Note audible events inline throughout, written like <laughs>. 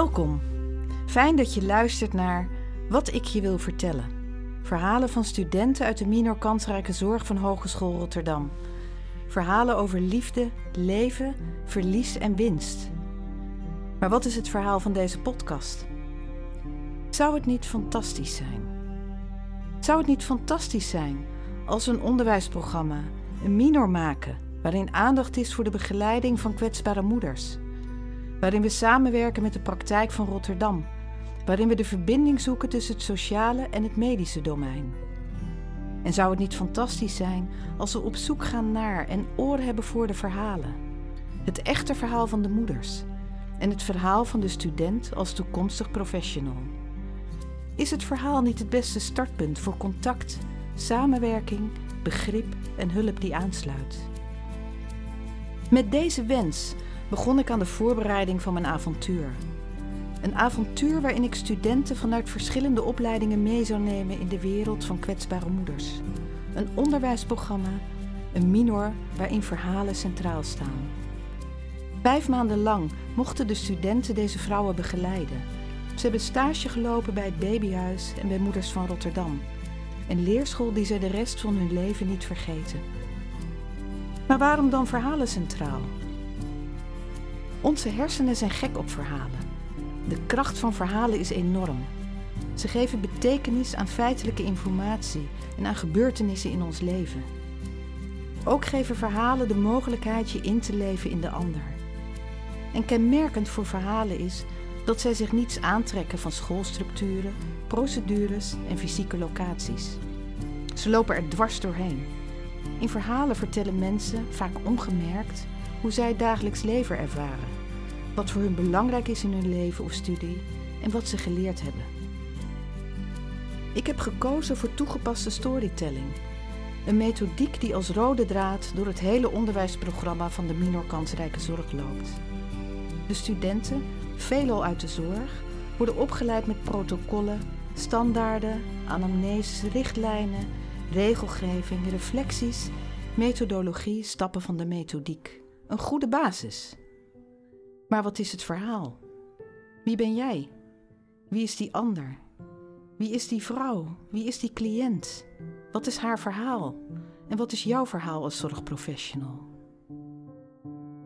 Welkom. Fijn dat je luistert naar Wat ik je wil vertellen. Verhalen van studenten uit de minor kansrijke zorg van Hogeschool Rotterdam. Verhalen over liefde, leven, verlies en winst. Maar wat is het verhaal van deze podcast? Zou het niet fantastisch zijn? Zou het niet fantastisch zijn als een onderwijsprogramma, een minor maken, waarin aandacht is voor de begeleiding van kwetsbare moeders? Waarin we samenwerken met de praktijk van Rotterdam, waarin we de verbinding zoeken tussen het sociale en het medische domein. En zou het niet fantastisch zijn als we op zoek gaan naar en oren hebben voor de verhalen? Het echte verhaal van de moeders en het verhaal van de student als toekomstig professional. Is het verhaal niet het beste startpunt voor contact, samenwerking, begrip en hulp die aansluit? Met deze wens begon ik aan de voorbereiding van mijn avontuur. Een avontuur waarin ik studenten vanuit verschillende opleidingen mee zou nemen in de wereld van kwetsbare moeders. Een onderwijsprogramma, een minor waarin verhalen centraal staan. Vijf maanden lang mochten de studenten deze vrouwen begeleiden. Ze hebben stage gelopen bij het babyhuis en bij Moeders van Rotterdam. Een leerschool die ze de rest van hun leven niet vergeten. Maar waarom dan verhalen centraal? Onze hersenen zijn gek op verhalen. De kracht van verhalen is enorm. Ze geven betekenis aan feitelijke informatie en aan gebeurtenissen in ons leven. Ook geven verhalen de mogelijkheid je in te leven in de ander. En kenmerkend voor verhalen is dat zij zich niets aantrekken van schoolstructuren, procedures en fysieke locaties. Ze lopen er dwars doorheen. In verhalen vertellen mensen, vaak ongemerkt, hoe zij het dagelijks leven ervaren, wat voor hun belangrijk is in hun leven of studie en wat ze geleerd hebben. Ik heb gekozen voor toegepaste storytelling, een methodiek die als rode draad door het hele onderwijsprogramma van de minor kansrijke zorg loopt. De studenten, veelal uit de zorg, worden opgeleid met protocollen, standaarden, anamneses, richtlijnen, regelgeving, reflecties, methodologie, stappen van de methodiek een goede basis. Maar wat is het verhaal? Wie ben jij? Wie is die ander? Wie is die vrouw? Wie is die cliënt? Wat is haar verhaal? En wat is jouw verhaal als zorgprofessional?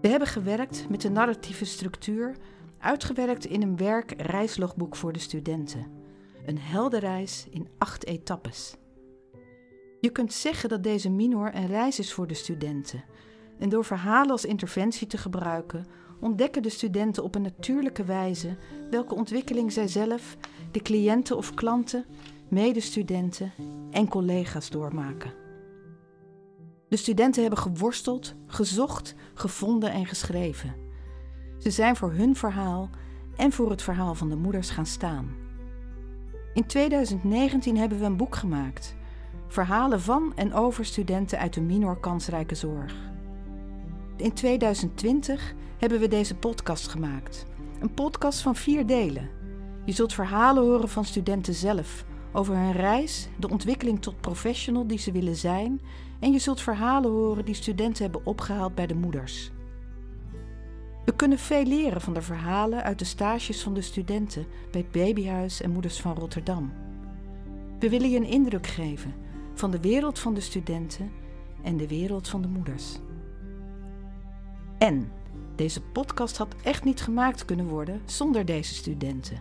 We hebben gewerkt met de narratieve structuur, uitgewerkt in een werk-reislogboek voor de studenten. Een heldenreis in acht etappes. Je kunt zeggen dat deze minor een reis is voor de studenten, en door verhalen als interventie te gebruiken, ontdekken de studenten op een natuurlijke wijze welke ontwikkeling zij zelf, de cliënten of klanten, medestudenten en collega's doormaken. De studenten hebben geworsteld, gezocht, gevonden en geschreven. Ze zijn voor hun verhaal en voor het verhaal van de moeders gaan staan. In 2019 hebben we een boek gemaakt. Verhalen van en over studenten uit de minor kansrijke zorg. In 2020 hebben we deze podcast gemaakt. Een podcast van vier delen. Je zult verhalen horen van studenten zelf over hun reis, de ontwikkeling tot professional die ze willen zijn en je zult verhalen horen die studenten hebben opgehaald bij de moeders. We kunnen veel leren van de verhalen uit de stages van de studenten bij het Babyhuis en Moeders van Rotterdam. We willen je een indruk geven van de wereld van de studenten en de wereld van de moeders. En deze podcast had echt niet gemaakt kunnen worden zonder deze studenten.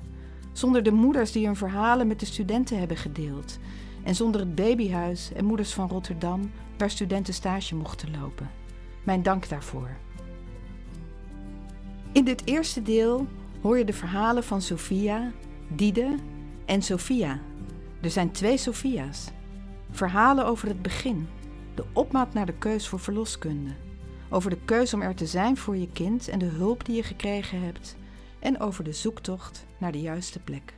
Zonder de moeders die hun verhalen met de studenten hebben gedeeld. En zonder het babyhuis en moeders van Rotterdam waar studenten stage mochten lopen. Mijn dank daarvoor. In dit eerste deel hoor je de verhalen van Sophia, Diede en Sophia. Er zijn twee Sophia's. Verhalen over het begin, de opmaat naar de keus voor verloskunde over de keuze om er te zijn voor je kind en de hulp die je gekregen hebt, en over de zoektocht naar de juiste plek.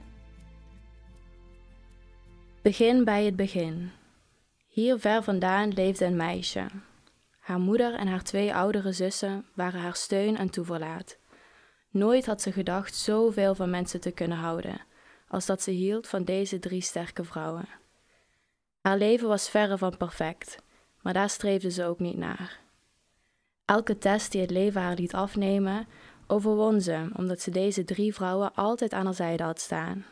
Begin bij het begin. Hier ver vandaan leefde een meisje. Haar moeder en haar twee oudere zussen waren haar steun en toeverlaat. Nooit had ze gedacht zoveel van mensen te kunnen houden, als dat ze hield van deze drie sterke vrouwen. Haar leven was verre van perfect, maar daar streefde ze ook niet naar. Elke test die het leven haar liet afnemen, overwon ze omdat ze deze drie vrouwen altijd aan haar zijde had staan.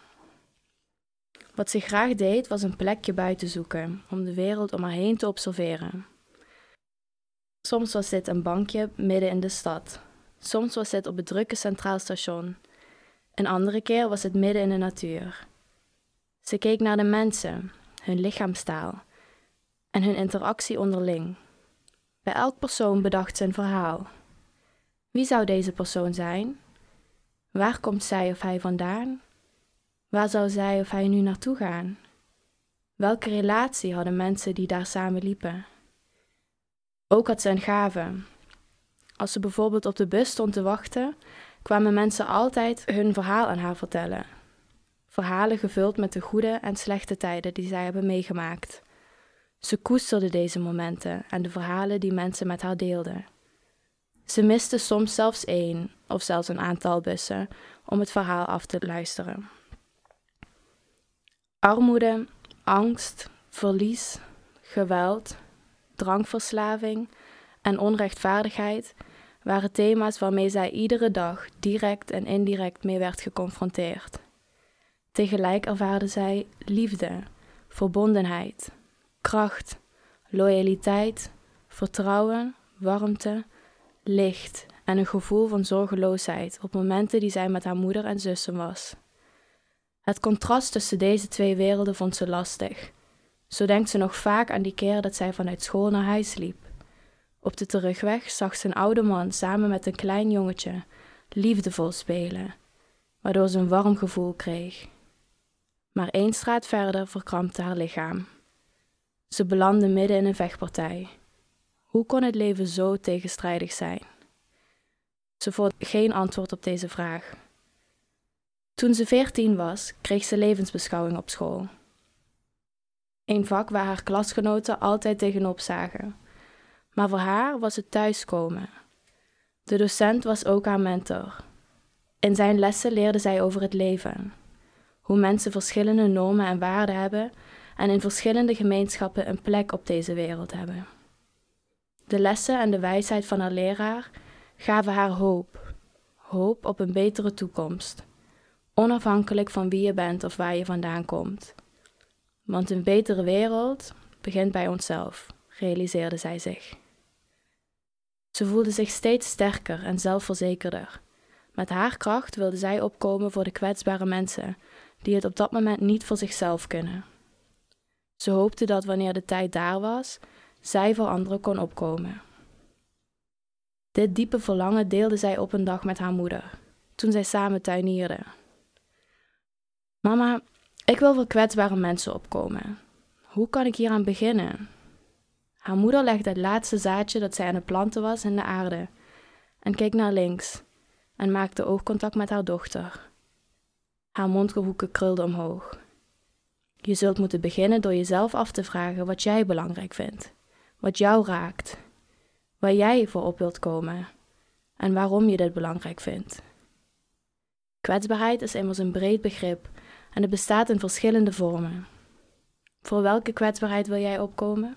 Wat ze graag deed was een plekje buiten zoeken om de wereld om haar heen te observeren. Soms was dit een bankje midden in de stad. Soms was dit op het drukke centraal station. Een andere keer was het midden in de natuur. Ze keek naar de mensen, hun lichaamstaal en hun interactie onderling. Bij elk persoon bedacht een verhaal. Wie zou deze persoon zijn? Waar komt zij of hij vandaan? Waar zou zij of hij nu naartoe gaan? Welke relatie hadden mensen die daar samen liepen? Ook had ze een gave. Als ze bijvoorbeeld op de bus stond te wachten, kwamen mensen altijd hun verhaal aan haar vertellen. Verhalen gevuld met de goede en slechte tijden die zij hebben meegemaakt. Ze koesterde deze momenten en de verhalen die mensen met haar deelden. Ze miste soms zelfs één of zelfs een aantal bussen om het verhaal af te luisteren. Armoede, angst, verlies, geweld, drankverslaving en onrechtvaardigheid waren thema's waarmee zij iedere dag direct en indirect mee werd geconfronteerd. Tegelijk ervaarde zij liefde, verbondenheid, kracht, loyaliteit, vertrouwen, warmte, licht en een gevoel van zorgeloosheid op momenten die zij met haar moeder en zussen was. Het contrast tussen deze twee werelden vond ze lastig. Zo denkt ze nog vaak aan die keer dat zij vanuit school naar huis liep. Op de terugweg zag ze een oude man samen met een klein jongetje liefdevol spelen, waardoor ze een warm gevoel kreeg. Maar één straat verder verkrampte haar lichaam. Ze belandde midden in een vechtpartij. Hoe kon het leven zo tegenstrijdig zijn? Ze vond geen antwoord op deze vraag. Toen ze veertien was, kreeg ze levensbeschouwing op school. Een vak waar haar klasgenoten altijd tegenop zagen. Maar voor haar was het thuiskomen. De docent was ook haar mentor. In zijn lessen leerde zij over het leven. Hoe mensen verschillende normen en waarden hebben en in verschillende gemeenschappen een plek op deze wereld hebben. De lessen en de wijsheid van haar leraar gaven haar hoop. Hoop op een betere toekomst. Onafhankelijk van wie je bent of waar je vandaan komt. Want een betere wereld begint bij onszelf, realiseerde zij zich. Ze voelde zich steeds sterker en zelfverzekerder. Met haar kracht wilde zij opkomen voor de kwetsbare mensen die het op dat moment niet voor zichzelf kunnen. Ze hoopte dat wanneer de tijd daar was, zij voor anderen kon opkomen. Dit diepe verlangen deelde zij op een dag met haar moeder, toen zij samen tuinierden. Mama, ik wil voor kwetsbare mensen opkomen. Hoe kan ik hieraan beginnen? Haar moeder legde het laatste zaadje dat zij aan het planten was in de aarde en keek naar links en maakte oogcontact met haar dochter. Haar mondhoeken krulden omhoog. Je zult moeten beginnen door jezelf af te vragen wat jij belangrijk vindt, wat jou raakt, waar jij voor op wilt komen en waarom je dit belangrijk vindt. Kwetsbaarheid is immers een breed begrip en het bestaat in verschillende vormen. Voor welke kwetsbaarheid wil jij opkomen?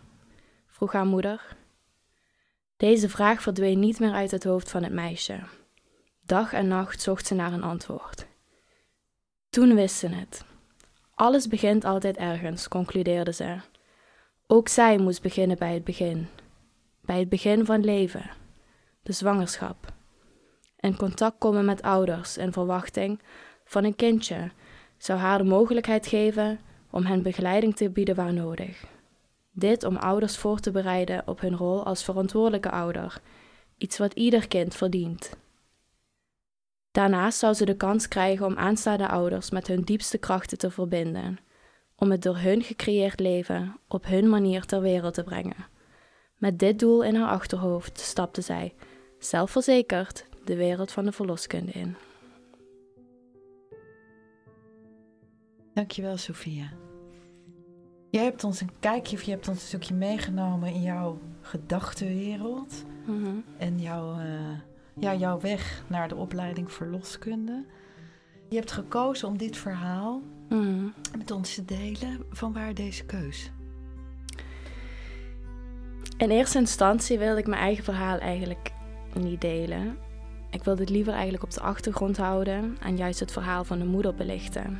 vroeg haar moeder. Deze vraag verdween niet meer uit het hoofd van het meisje. Dag en nacht zocht ze naar een antwoord. Toen wist ze het. Alles begint altijd ergens, concludeerde ze. Ook zij moest beginnen bij het begin. Bij het begin van leven, de zwangerschap. In contact komen met ouders in verwachting van een kindje zou haar de mogelijkheid geven om hen begeleiding te bieden waar nodig. Dit om ouders voor te bereiden op hun rol als verantwoordelijke ouder, iets wat ieder kind verdient. Daarnaast zou ze de kans krijgen om aanstaande ouders met hun diepste krachten te verbinden, om het door hun gecreëerd leven op hun manier ter wereld te brengen. Met dit doel in haar achterhoofd stapte zij, zelfverzekerd, de wereld van de verloskunde in. Dankjewel, Sophia. Jij hebt ons een kijkje, of je hebt ons een stukje meegenomen in jouw gedachtenwereld. Mhm. En jouw, eh, ja, jouw weg naar de opleiding verloskunde. Je hebt gekozen om dit verhaal Mhm. met ons te delen. Van waar deze keus? In eerste instantie wilde ik mijn eigen verhaal eigenlijk niet delen. Ik wil dit liever eigenlijk op de achtergrond houden en juist het verhaal van de moeder belichten.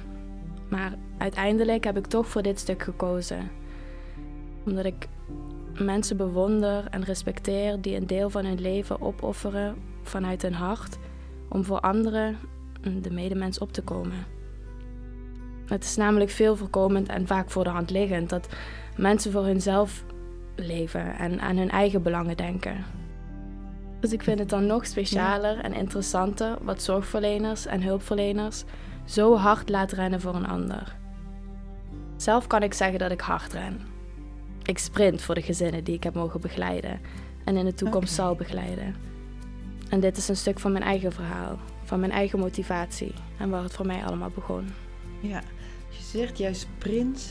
Maar uiteindelijk heb ik toch voor dit stuk gekozen. Omdat ik mensen bewonder en respecteer die een deel van hun leven opofferen vanuit hun hart om voor anderen, de medemens, op te komen. Het is namelijk veel voorkomend en vaak voor de hand liggend dat mensen voor hunzelf leven en aan hun eigen belangen denken. Dus ik vind het dan nog specialer en interessanter wat zorgverleners en hulpverleners zo hard laten rennen voor een ander. Zelf kan ik zeggen dat ik hard ren. Ik sprint voor de gezinnen die ik heb mogen begeleiden en in de toekomst zal begeleiden. En dit is een stuk van mijn eigen verhaal, van mijn eigen motivatie en waar het voor mij allemaal begon. Ja, je zegt jij sprint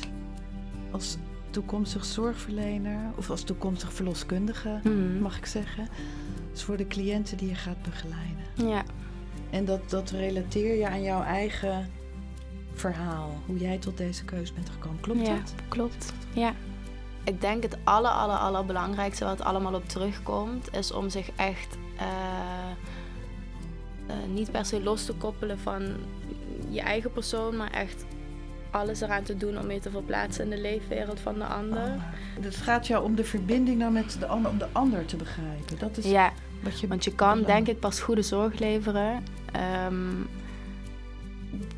als toekomstig zorgverlener of als toekomstig verloskundige, Mhm. mag ik zeggen. Dus voor de cliënten die je gaat begeleiden. Ja, En dat, dat relateer je aan jouw eigen verhaal. Hoe jij tot deze keuze bent gekomen. Klopt ja, dat? klopt. Ja. Ik denk het aller, aller, allerbelangrijkste wat allemaal op terugkomt, is om zich echt niet per se los te koppelen van je eigen persoon, maar echt alles eraan te doen om je te verplaatsen in de leefwereld van de ander. Oh, het gaat jou om de verbinding dan met de ander, om de ander te begrijpen. Dat is Ja, wat je. want je kan denk ik pas goede zorg leveren ehm,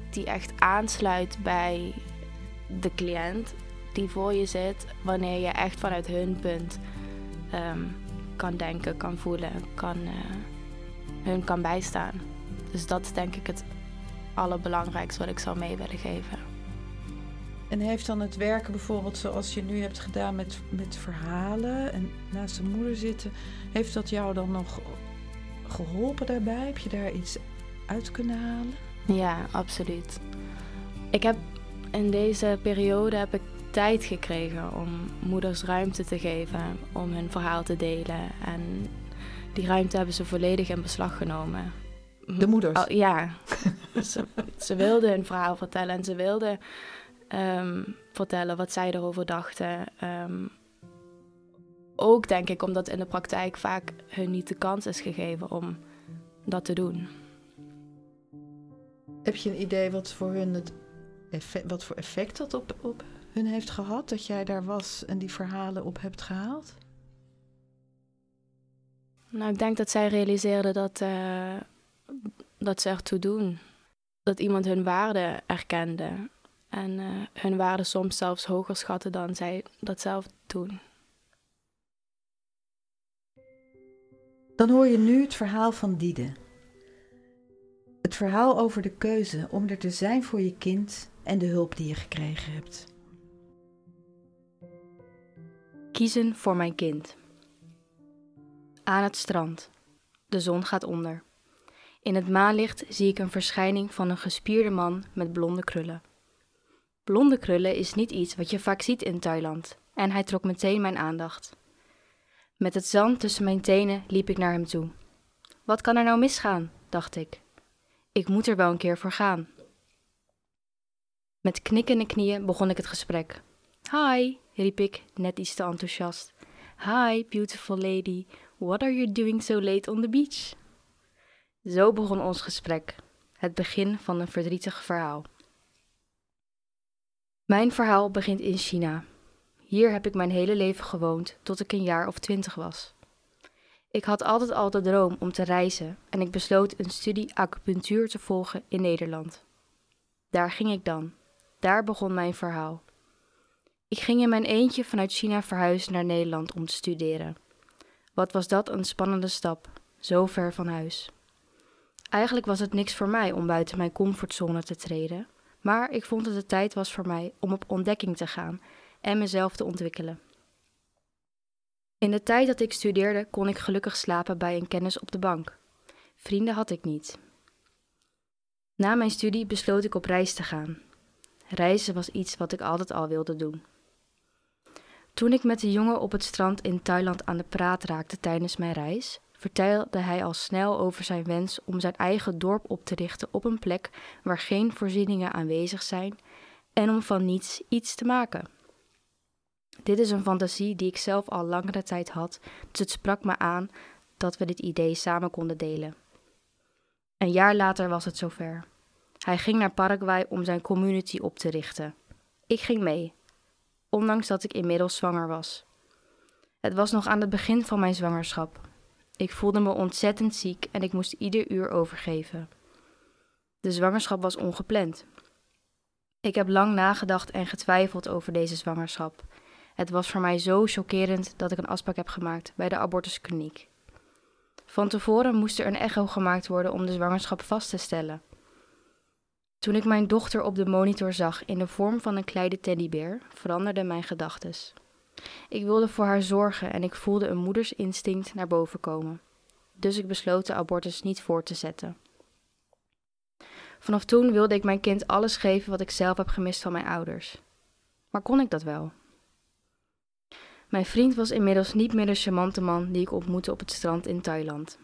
die echt aansluit bij de cliënt die voor je zit, wanneer je echt vanuit hun punt ehm, kan denken, kan voelen, kan, eh, hun kan bijstaan. Dus dat is denk ik het allerbelangrijkste wat ik zou mee willen geven. En heeft dan het werken bijvoorbeeld zoals je nu hebt gedaan met, met verhalen en naast de moeder zitten, heeft dat jou dan nog geholpen daarbij? Heb je daar iets uit kunnen halen? Ja, absoluut. Ik heb in deze periode heb ik tijd gekregen om moeders ruimte te geven om hun verhaal te delen. En die ruimte hebben ze volledig in beslag genomen. De moeders? Oh, ja, <laughs> ze, ze wilden hun verhaal vertellen en ze wilden ehm, vertellen wat zij erover dachten. Ehm, ook denk ik omdat in de praktijk vaak hun niet de kans is gegeven om dat te doen. Heb je een idee wat voor hun het effect, wat voor effect dat op, op hun heeft gehad? Dat jij daar was en die verhalen op hebt gehaald? Nou, ik denk dat zij realiseerden dat, eh, dat ze ertoe doen. Dat iemand hun waarde erkende. En eh, hun waarde soms zelfs hoger schatten dan zij dat zelf doen. Dan hoor je nu het verhaal van Diede. Het verhaal over de keuze om er te zijn voor je kind en de hulp die je gekregen hebt. Kiezen voor mijn kind. Aan het strand. De zon gaat onder. In het maanlicht zie ik een verschijning van een gespierde man met blonde krullen. Blonde krullen is niet iets wat je vaak ziet in Thailand en hij trok meteen mijn aandacht. Met het zand tussen mijn tenen liep ik naar hem toe. Wat kan er nou misgaan? dacht ik. Ik moet er wel een keer voor gaan. Met knikkende knieën begon ik het gesprek. Hi, riep ik, net iets te enthousiast. Hi, beautiful lady. What are you doing so late on the beach? Zo begon ons gesprek, het begin van een verdrietig verhaal. Mijn verhaal begint in China. Hier heb ik mijn hele leven gewoond tot ik een jaar of twintig was. Ik had altijd al de droom om te reizen en ik besloot een studie acupunctuur te volgen in Nederland. Daar ging ik dan. Daar begon mijn verhaal. Ik ging in mijn eentje vanuit China verhuizen naar Nederland om te studeren. Wat was dat een spannende stap, zo ver van huis. Eigenlijk was het niks voor mij om buiten mijn comfortzone te treden, maar ik vond dat het tijd was voor mij om op ontdekking te gaan en mezelf te ontwikkelen. In de tijd dat ik studeerde kon ik gelukkig slapen bij een kennis op de bank. Vrienden had ik niet. Na mijn studie besloot ik op reis te gaan. Reizen was iets wat ik altijd al wilde doen. Toen ik met de jongen op het strand in Thailand aan de praat raakte tijdens mijn reis, vertelde hij al snel over zijn wens om zijn eigen dorp op te richten op een plek waar geen voorzieningen aanwezig zijn en om van niets iets te maken. Dit is een fantasie die ik zelf al langere tijd had, dus het sprak me aan dat we dit idee samen konden delen. Een jaar later was het zover. Hij ging naar Paraguay om zijn community op te richten. Ik ging mee, ondanks dat ik inmiddels zwanger was. Het was nog aan het begin van mijn zwangerschap. Ik voelde me ontzettend ziek en ik moest ieder uur overgeven. De zwangerschap was ongepland. Ik heb lang nagedacht en getwijfeld over deze zwangerschap. Het was voor mij zo chockerend dat ik een afspraak heb gemaakt bij de abortuskliniek. Van tevoren moest er een echo gemaakt worden om de zwangerschap vast te stellen. Toen ik mijn dochter op de monitor zag in de vorm van een kleine teddybeer, veranderden mijn gedachten. Ik wilde voor haar zorgen en ik voelde een moedersinstinct naar boven komen. Dus ik besloot de abortus niet voor te zetten. Vanaf toen wilde ik mijn kind alles geven wat ik zelf heb gemist van mijn ouders. Maar kon ik dat wel? Mijn vriend was inmiddels niet meer de charmante man die ik ontmoette op het strand in Thailand.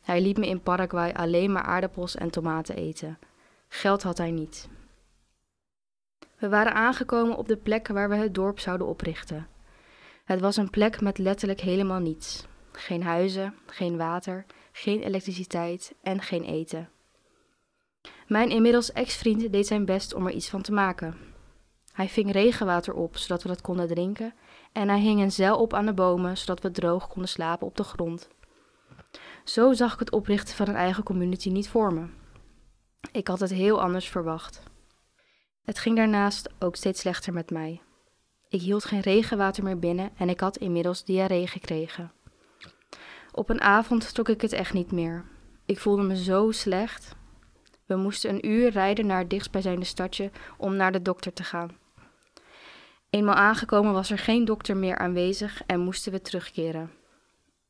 Hij liet me in Paraguay alleen maar aardappels en tomaten eten. Geld had hij niet. We waren aangekomen op de plek waar we het dorp zouden oprichten. Het was een plek met letterlijk helemaal niets. Geen huizen, geen water, geen elektriciteit en geen eten. Mijn inmiddels ex-vriend deed zijn best om er iets van te maken. Hij ving regenwater op zodat we dat konden drinken en hij hing een zeil op aan de bomen zodat we droog konden slapen op de grond. Zo zag ik het oprichten van een eigen community niet voor me. Ik had het heel anders verwacht. Het ging daarnaast ook steeds slechter met mij. Ik hield geen regenwater meer binnen en ik had inmiddels diarree gekregen. Op een avond trok ik het echt niet meer. Ik voelde me zo slecht. We moesten een uur rijden naar het dichtstbijzijnde stadje om naar de dokter te gaan. Eenmaal aangekomen was er geen dokter meer aanwezig en moesten we terugkeren.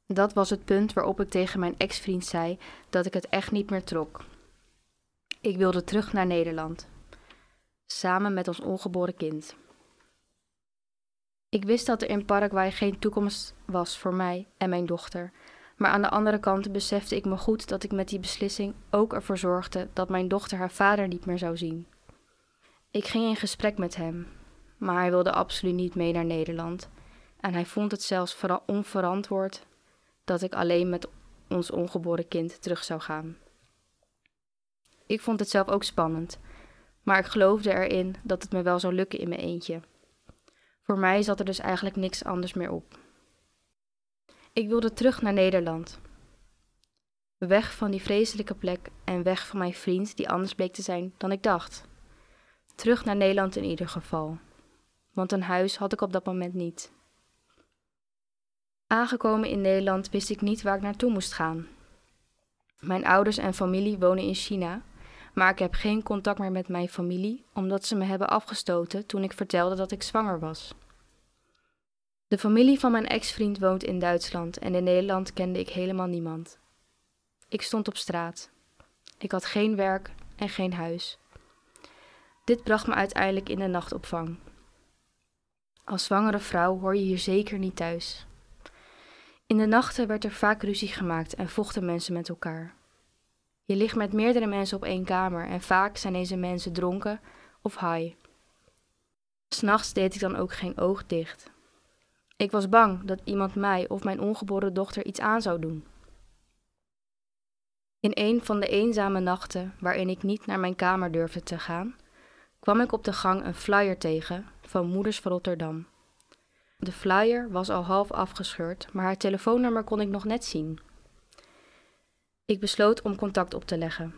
Dat was het punt waarop ik tegen mijn ex-vriend zei dat ik het echt niet meer trok. Ik wilde terug naar Nederland, samen met ons ongeboren kind. Ik wist dat er in Paraguay geen toekomst was voor mij en mijn dochter, maar aan de andere kant besefte ik me goed dat ik met die beslissing ook ervoor zorgde dat mijn dochter haar vader niet meer zou zien. Ik ging in gesprek met hem, maar hij wilde absoluut niet mee naar Nederland en hij vond het zelfs onverantwoord dat ik alleen met ons ongeboren kind terug zou gaan. Ik vond het zelf ook spannend, maar ik geloofde erin dat het me wel zou lukken in mijn eentje. Voor mij zat er dus eigenlijk niks anders meer op. Ik wilde terug naar Nederland. Weg van die vreselijke plek en weg van mijn vriend die anders bleek te zijn dan ik dacht. Terug naar Nederland in ieder geval, want een huis had ik op dat moment niet. Aangekomen in Nederland wist ik niet waar ik naartoe moest gaan. Mijn ouders en familie wonen in China maar ik heb geen contact meer met mijn familie omdat ze me hebben afgestoten toen ik vertelde dat ik zwanger was. De familie van mijn ex-vriend woont in Duitsland en in Nederland kende ik helemaal niemand. Ik stond op straat. Ik had geen werk en geen huis. Dit bracht me uiteindelijk in de nachtopvang. Als zwangere vrouw hoor je hier zeker niet thuis. In de nachten werd er vaak ruzie gemaakt en vochten mensen met elkaar. Je ligt met meerdere mensen op één kamer en vaak zijn deze mensen dronken of high. S'nachts deed ik dan ook geen oog dicht. Ik was bang dat iemand mij of mijn ongeboren dochter iets aan zou doen. In een van de eenzame nachten waarin ik niet naar mijn kamer durfde te gaan, kwam ik op de gang een flyer tegen van Moeders van Rotterdam. De flyer was al half afgescheurd, maar haar telefoonnummer kon ik nog net zien. Ik besloot om contact op te leggen.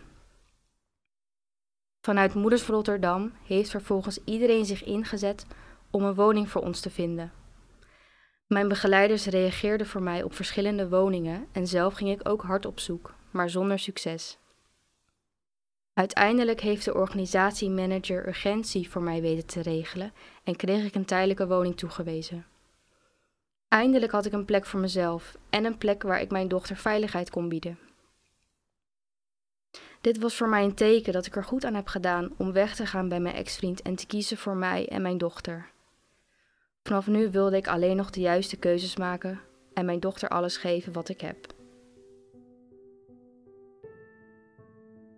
Vanuit Moeders van Rotterdam heeft vervolgens iedereen zich ingezet om een woning voor ons te vinden. Mijn begeleiders reageerden voor mij op verschillende woningen en zelf ging ik ook hard op zoek, maar zonder succes. Uiteindelijk heeft de organisatiemanager urgentie voor mij weten te regelen en kreeg ik een tijdelijke woning toegewezen. Eindelijk had ik een plek voor mezelf en een plek waar ik mijn dochter veiligheid kon bieden. Dit was voor mij een teken dat ik er goed aan heb gedaan om weg te gaan bij mijn ex-vriend en te kiezen voor mij en mijn dochter. Vanaf nu wilde ik alleen nog de juiste keuzes maken en mijn dochter alles geven wat ik heb.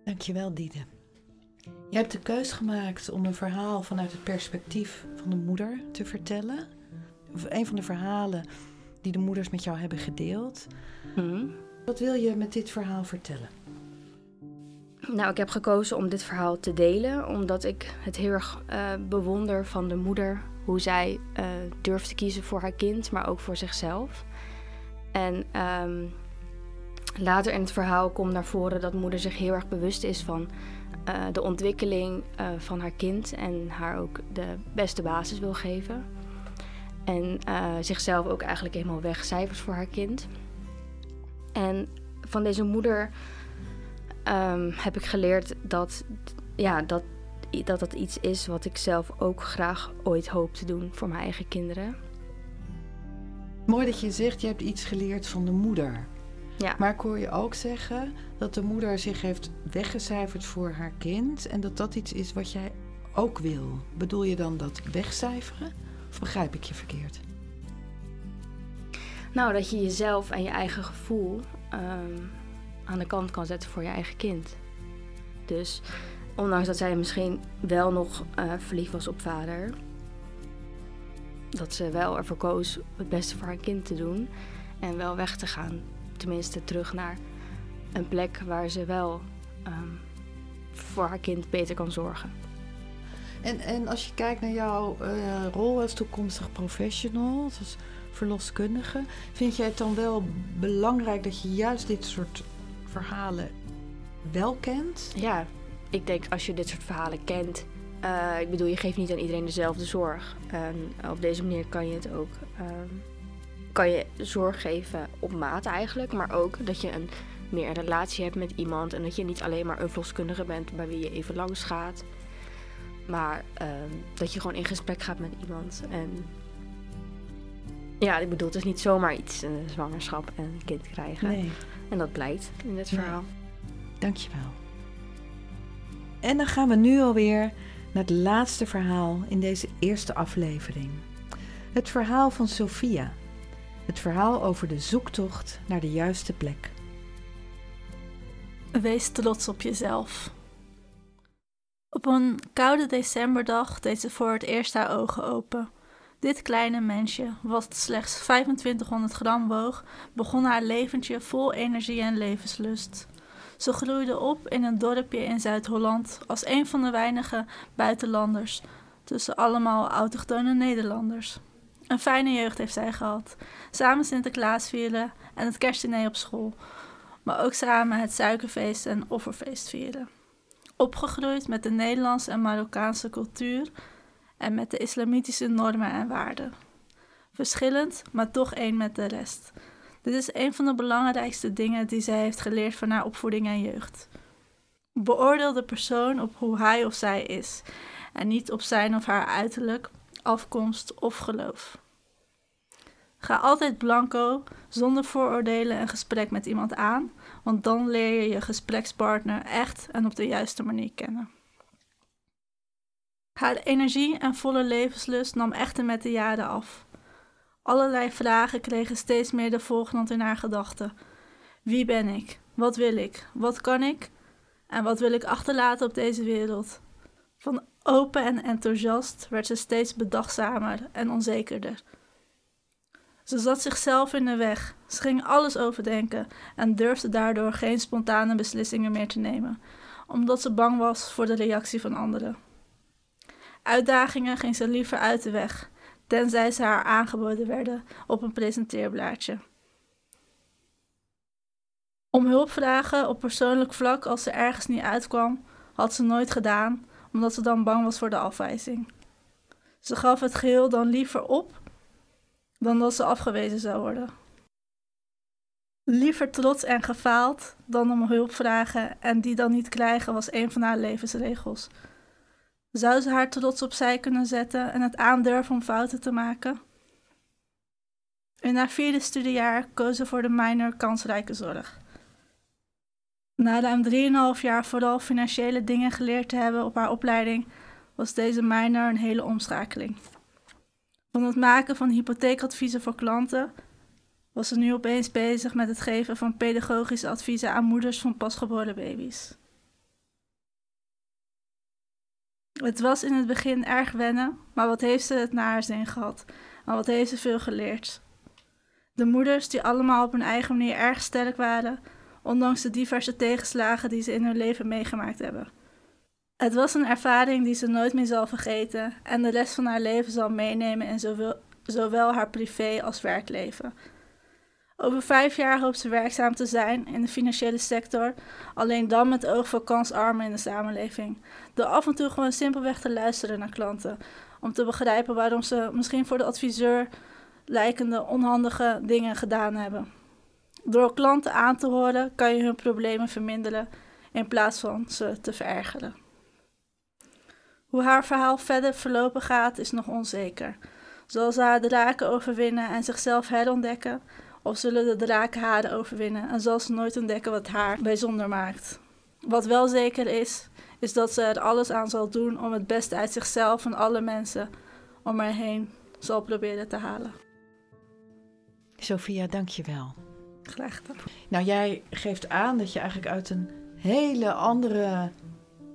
Dankjewel, Diede. Je hebt de keus gemaakt om een verhaal vanuit het perspectief van de moeder te vertellen. Of een van de verhalen die de moeders met jou hebben gedeeld. Hmm. Wat wil je met dit verhaal vertellen? Nou, ik heb gekozen om dit verhaal te delen, omdat ik het heel erg uh, bewonder van de moeder. Hoe zij uh, durft te kiezen voor haar kind, maar ook voor zichzelf. En um, later in het verhaal komt naar voren dat moeder zich heel erg bewust is van uh, de ontwikkeling van haar kind. En haar ook de beste basis wil geven. En zichzelf ook eigenlijk helemaal wegcijfert voor haar kind. En van deze moeder um, heb ik geleerd dat, ja, dat, dat dat iets is wat ik zelf ook graag ooit hoop te doen voor mijn eigen kinderen. Mooi dat je zegt, je hebt iets geleerd van de moeder. Ja. Maar ik hoor je ook zeggen dat de moeder zich heeft weggecijferd voor haar kind en dat dat iets is wat jij ook wil. Bedoel je dan dat wegcijferen of begrijp ik je verkeerd? Nou, dat je jezelf en je eigen gevoel um, aan de kant kan zetten voor je eigen kind. Dus ondanks dat zij misschien wel nog uh, verliefd was op vader, dat ze wel ervoor koos het beste voor haar kind te doen en wel weg te gaan. Tenminste, terug naar een plek waar ze wel um, voor haar kind beter kan zorgen. En, en als je kijkt naar jouw uh, rol als toekomstig professional, als verloskundige, vind jij het dan wel belangrijk dat je juist dit soort verhalen wel kent? Ja, ik denk als je dit soort verhalen kent. Uh, ik bedoel, je geeft niet aan iedereen dezelfde zorg. En op deze manier kan je het ook. Uh, kan je zorg geven op maat eigenlijk. Maar ook dat je een, meer relatie hebt met iemand. En dat je niet alleen maar een verloskundige bent bij wie je even langs gaat. Maar uh, dat je gewoon in gesprek gaat met iemand. En ja, ik bedoel, het is niet zomaar iets, een zwangerschap en een kind krijgen. Nee. En dat blijkt in dit verhaal. Nee. Dankjewel. En dan gaan we nu alweer naar het laatste verhaal in deze eerste aflevering. Het verhaal van Sophia. Het verhaal over de zoektocht naar de juiste plek. Wees trots op jezelf. Op een koude decemberdag deed ze voor het eerst haar ogen open. Dit kleine mensje, wat slechts 2500 gram woog, begon haar leventje vol energie en levenslust. Ze groeide op in een dorpje in Zuid-Holland als een van de weinige buitenlanders tussen allemaal autochtone Nederlanders. Een fijne jeugd heeft zij gehad. Samen Sinterklaas vieren en het kerstdiner op school. Maar ook samen het suikerfeest en offerfeest vieren. Opgegroeid met de Nederlandse en Marokkaanse cultuur en met de islamitische normen en waarden. Verschillend, maar toch één met de rest. Dit is een van de belangrijkste dingen die zij heeft geleerd van haar opvoeding en jeugd. Beoordeel de persoon op hoe hij of zij is en niet op zijn of haar uiterlijk, afkomst of geloof. Ga altijd blanco, zonder vooroordelen een gesprek met iemand aan, want dan leer je je gesprekspartner echt en op de juiste manier kennen. Haar energie en volle levenslust nam echter met de jaren af. Allerlei vragen kregen steeds meer de voorgrond in haar gedachten. Wie ben ik? Wat wil ik? Wat kan ik? En wat wil ik achterlaten op deze wereld? Van open en enthousiast werd ze steeds bedachtzamer en onzekerder. Ze zat zichzelf in de weg, ze ging alles overdenken en durfde daardoor geen spontane beslissingen meer te nemen, omdat ze bang was voor de reactie van anderen. Uitdagingen ging ze liever uit de weg, tenzij ze haar aangeboden werden op een presenteerblaadje. Om hulp vragen op persoonlijk vlak als ze ergens niet uitkwam, had ze nooit gedaan, omdat ze dan bang was voor de afwijzing. Ze gaf het geheel dan liever op dan dat ze afgewezen zou worden. Liever trots en gefaald dan om hulp vragen en die dan niet krijgen was een van haar levensregels. Zou ze haar trots opzij kunnen zetten en het aandurven om fouten te maken? In haar vierde studiejaar koos ze voor de minor kansrijke zorg. Na ruim 3,5 jaar vooral financiële dingen geleerd te hebben op haar opleiding, was deze minor een hele omschakeling. Van het maken van hypotheekadviezen voor klanten was ze nu opeens bezig met het geven van pedagogische adviezen aan moeders van pasgeboren baby's. Het was in het begin erg wennen, maar wat heeft ze het naar haar zin gehad en wat heeft ze veel geleerd. De moeders, die allemaal op hun eigen manier erg sterk waren, ondanks de diverse tegenslagen die ze in hun leven meegemaakt hebben. Het was een ervaring die ze nooit meer zal vergeten en de rest van haar leven zal meenemen in zowel, zowel haar privé als werkleven. Over vijf jaar hoopt ze werkzaam te zijn in de financiële sector, alleen dan met oog voor kansarmen in de samenleving. Door af en toe gewoon simpelweg te luisteren naar klanten, om te begrijpen waarom ze misschien voor de adviseur lijkende onhandige dingen gedaan hebben. Door klanten aan te horen kan je hun problemen verminderen in plaats van ze te verergeren. Hoe haar verhaal verder verlopen gaat is nog onzeker. Zal ze haar draken overwinnen en zichzelf herontdekken? Of zullen de draken haar overwinnen en zal ze nooit ontdekken wat haar bijzonder maakt? Wat wel zeker is, is dat ze er alles aan zal doen om het beste uit zichzelf en alle mensen om haar heen zal proberen te halen. Sophia, dank je wel. Graag gedaan. Nou, jij geeft aan dat je eigenlijk uit een hele andere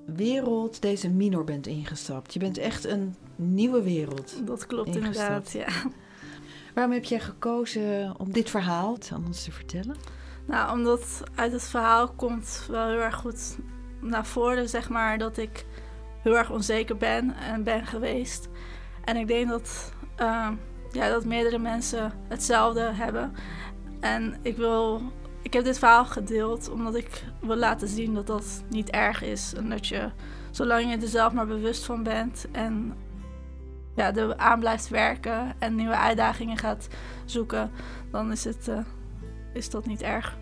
wereld deze minor bent ingestapt. Je bent echt een nieuwe wereld. Dat klopt Ingestapt. inderdaad, ja. Waarom heb jij gekozen om dit verhaal aan ons te vertellen? Nou, omdat uit het verhaal komt wel heel erg goed naar voren, zeg maar, dat ik heel erg onzeker ben en ben geweest. En ik denk dat, eh, ja, dat meerdere mensen hetzelfde hebben. En ik wil, ik heb dit verhaal gedeeld omdat ik wil laten zien dat dat niet erg is. En dat je, zolang je er zelf maar bewust van bent en ja, er aan blijft werken en nieuwe uitdagingen gaat zoeken, dan is, het, eh, is dat niet erg.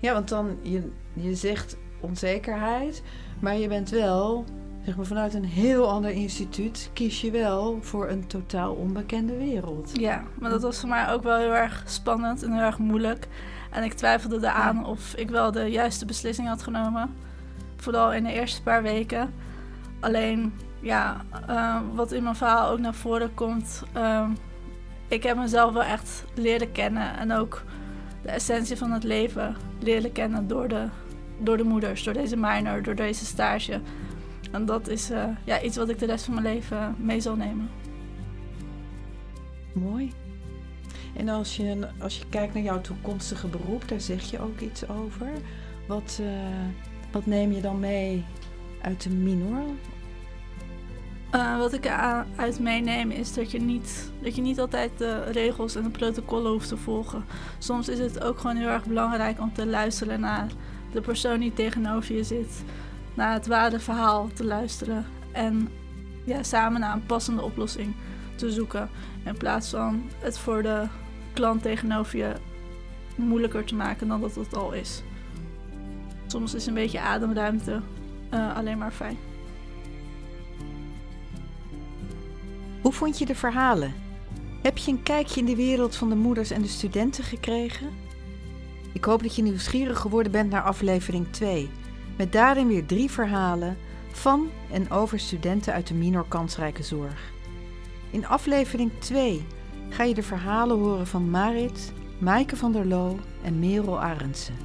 Ja, want dan, je, je zegt onzekerheid, maar je bent wel, zeg maar vanuit een heel ander instituut, kies je wel voor een totaal onbekende wereld. Ja, maar dat was voor mij ook wel heel erg spannend en heel erg moeilijk. En ik twijfelde eraan of ik wel de juiste beslissing had genomen. Vooral in de eerste paar weken. Alleen, ja, eh, wat in mijn verhaal ook naar voren komt. eh, ik heb mezelf wel echt leren kennen. En ook de essentie van het leven leren kennen door de, door de moeders, door deze minor, door deze stage. En dat is eh, ja, iets wat ik de rest van mijn leven mee zal nemen. Mooi. En als je, als je kijkt naar jouw toekomstige beroep, daar zeg je ook iets over. Wat, eh, wat neem je dan mee uit de minor? Eh, wat ik uit meeneem is dat je, niet, dat je niet altijd de regels en de protocollen hoeft te volgen. Soms is het ook gewoon heel erg belangrijk om te luisteren naar de persoon die tegenover je zit. Naar het ware verhaal te luisteren. En ja, samen naar een passende oplossing te zoeken. In plaats van het voor de klant tegenover je moeilijker te maken dan dat het al is. Soms is een beetje ademruimte uh, alleen maar fijn. Hoe vond je de verhalen? Heb je een kijkje in de wereld van de moeders en de studenten gekregen? Ik hoop dat je nieuwsgierig geworden bent naar aflevering 2, met daarin weer drie verhalen van en over studenten uit de minor kansrijke zorg. In aflevering 2 ga je de verhalen horen van Marit, Maaike van der Loo en Merel Arendsen.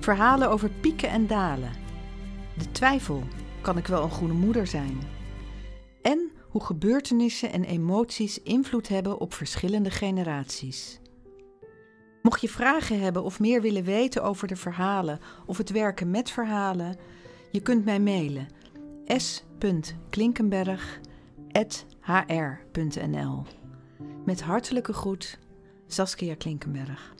Verhalen over pieken en dalen. De twijfel, kan ik wel een goede moeder zijn? En hoe gebeurtenissen en emoties invloed hebben op verschillende generaties. Mocht je vragen hebben of meer willen weten over de verhalen of het werken met verhalen, je kunt mij mailen s.klinkenberg.hr.nl Met hartelijke groet, Saskia Klinkenberg.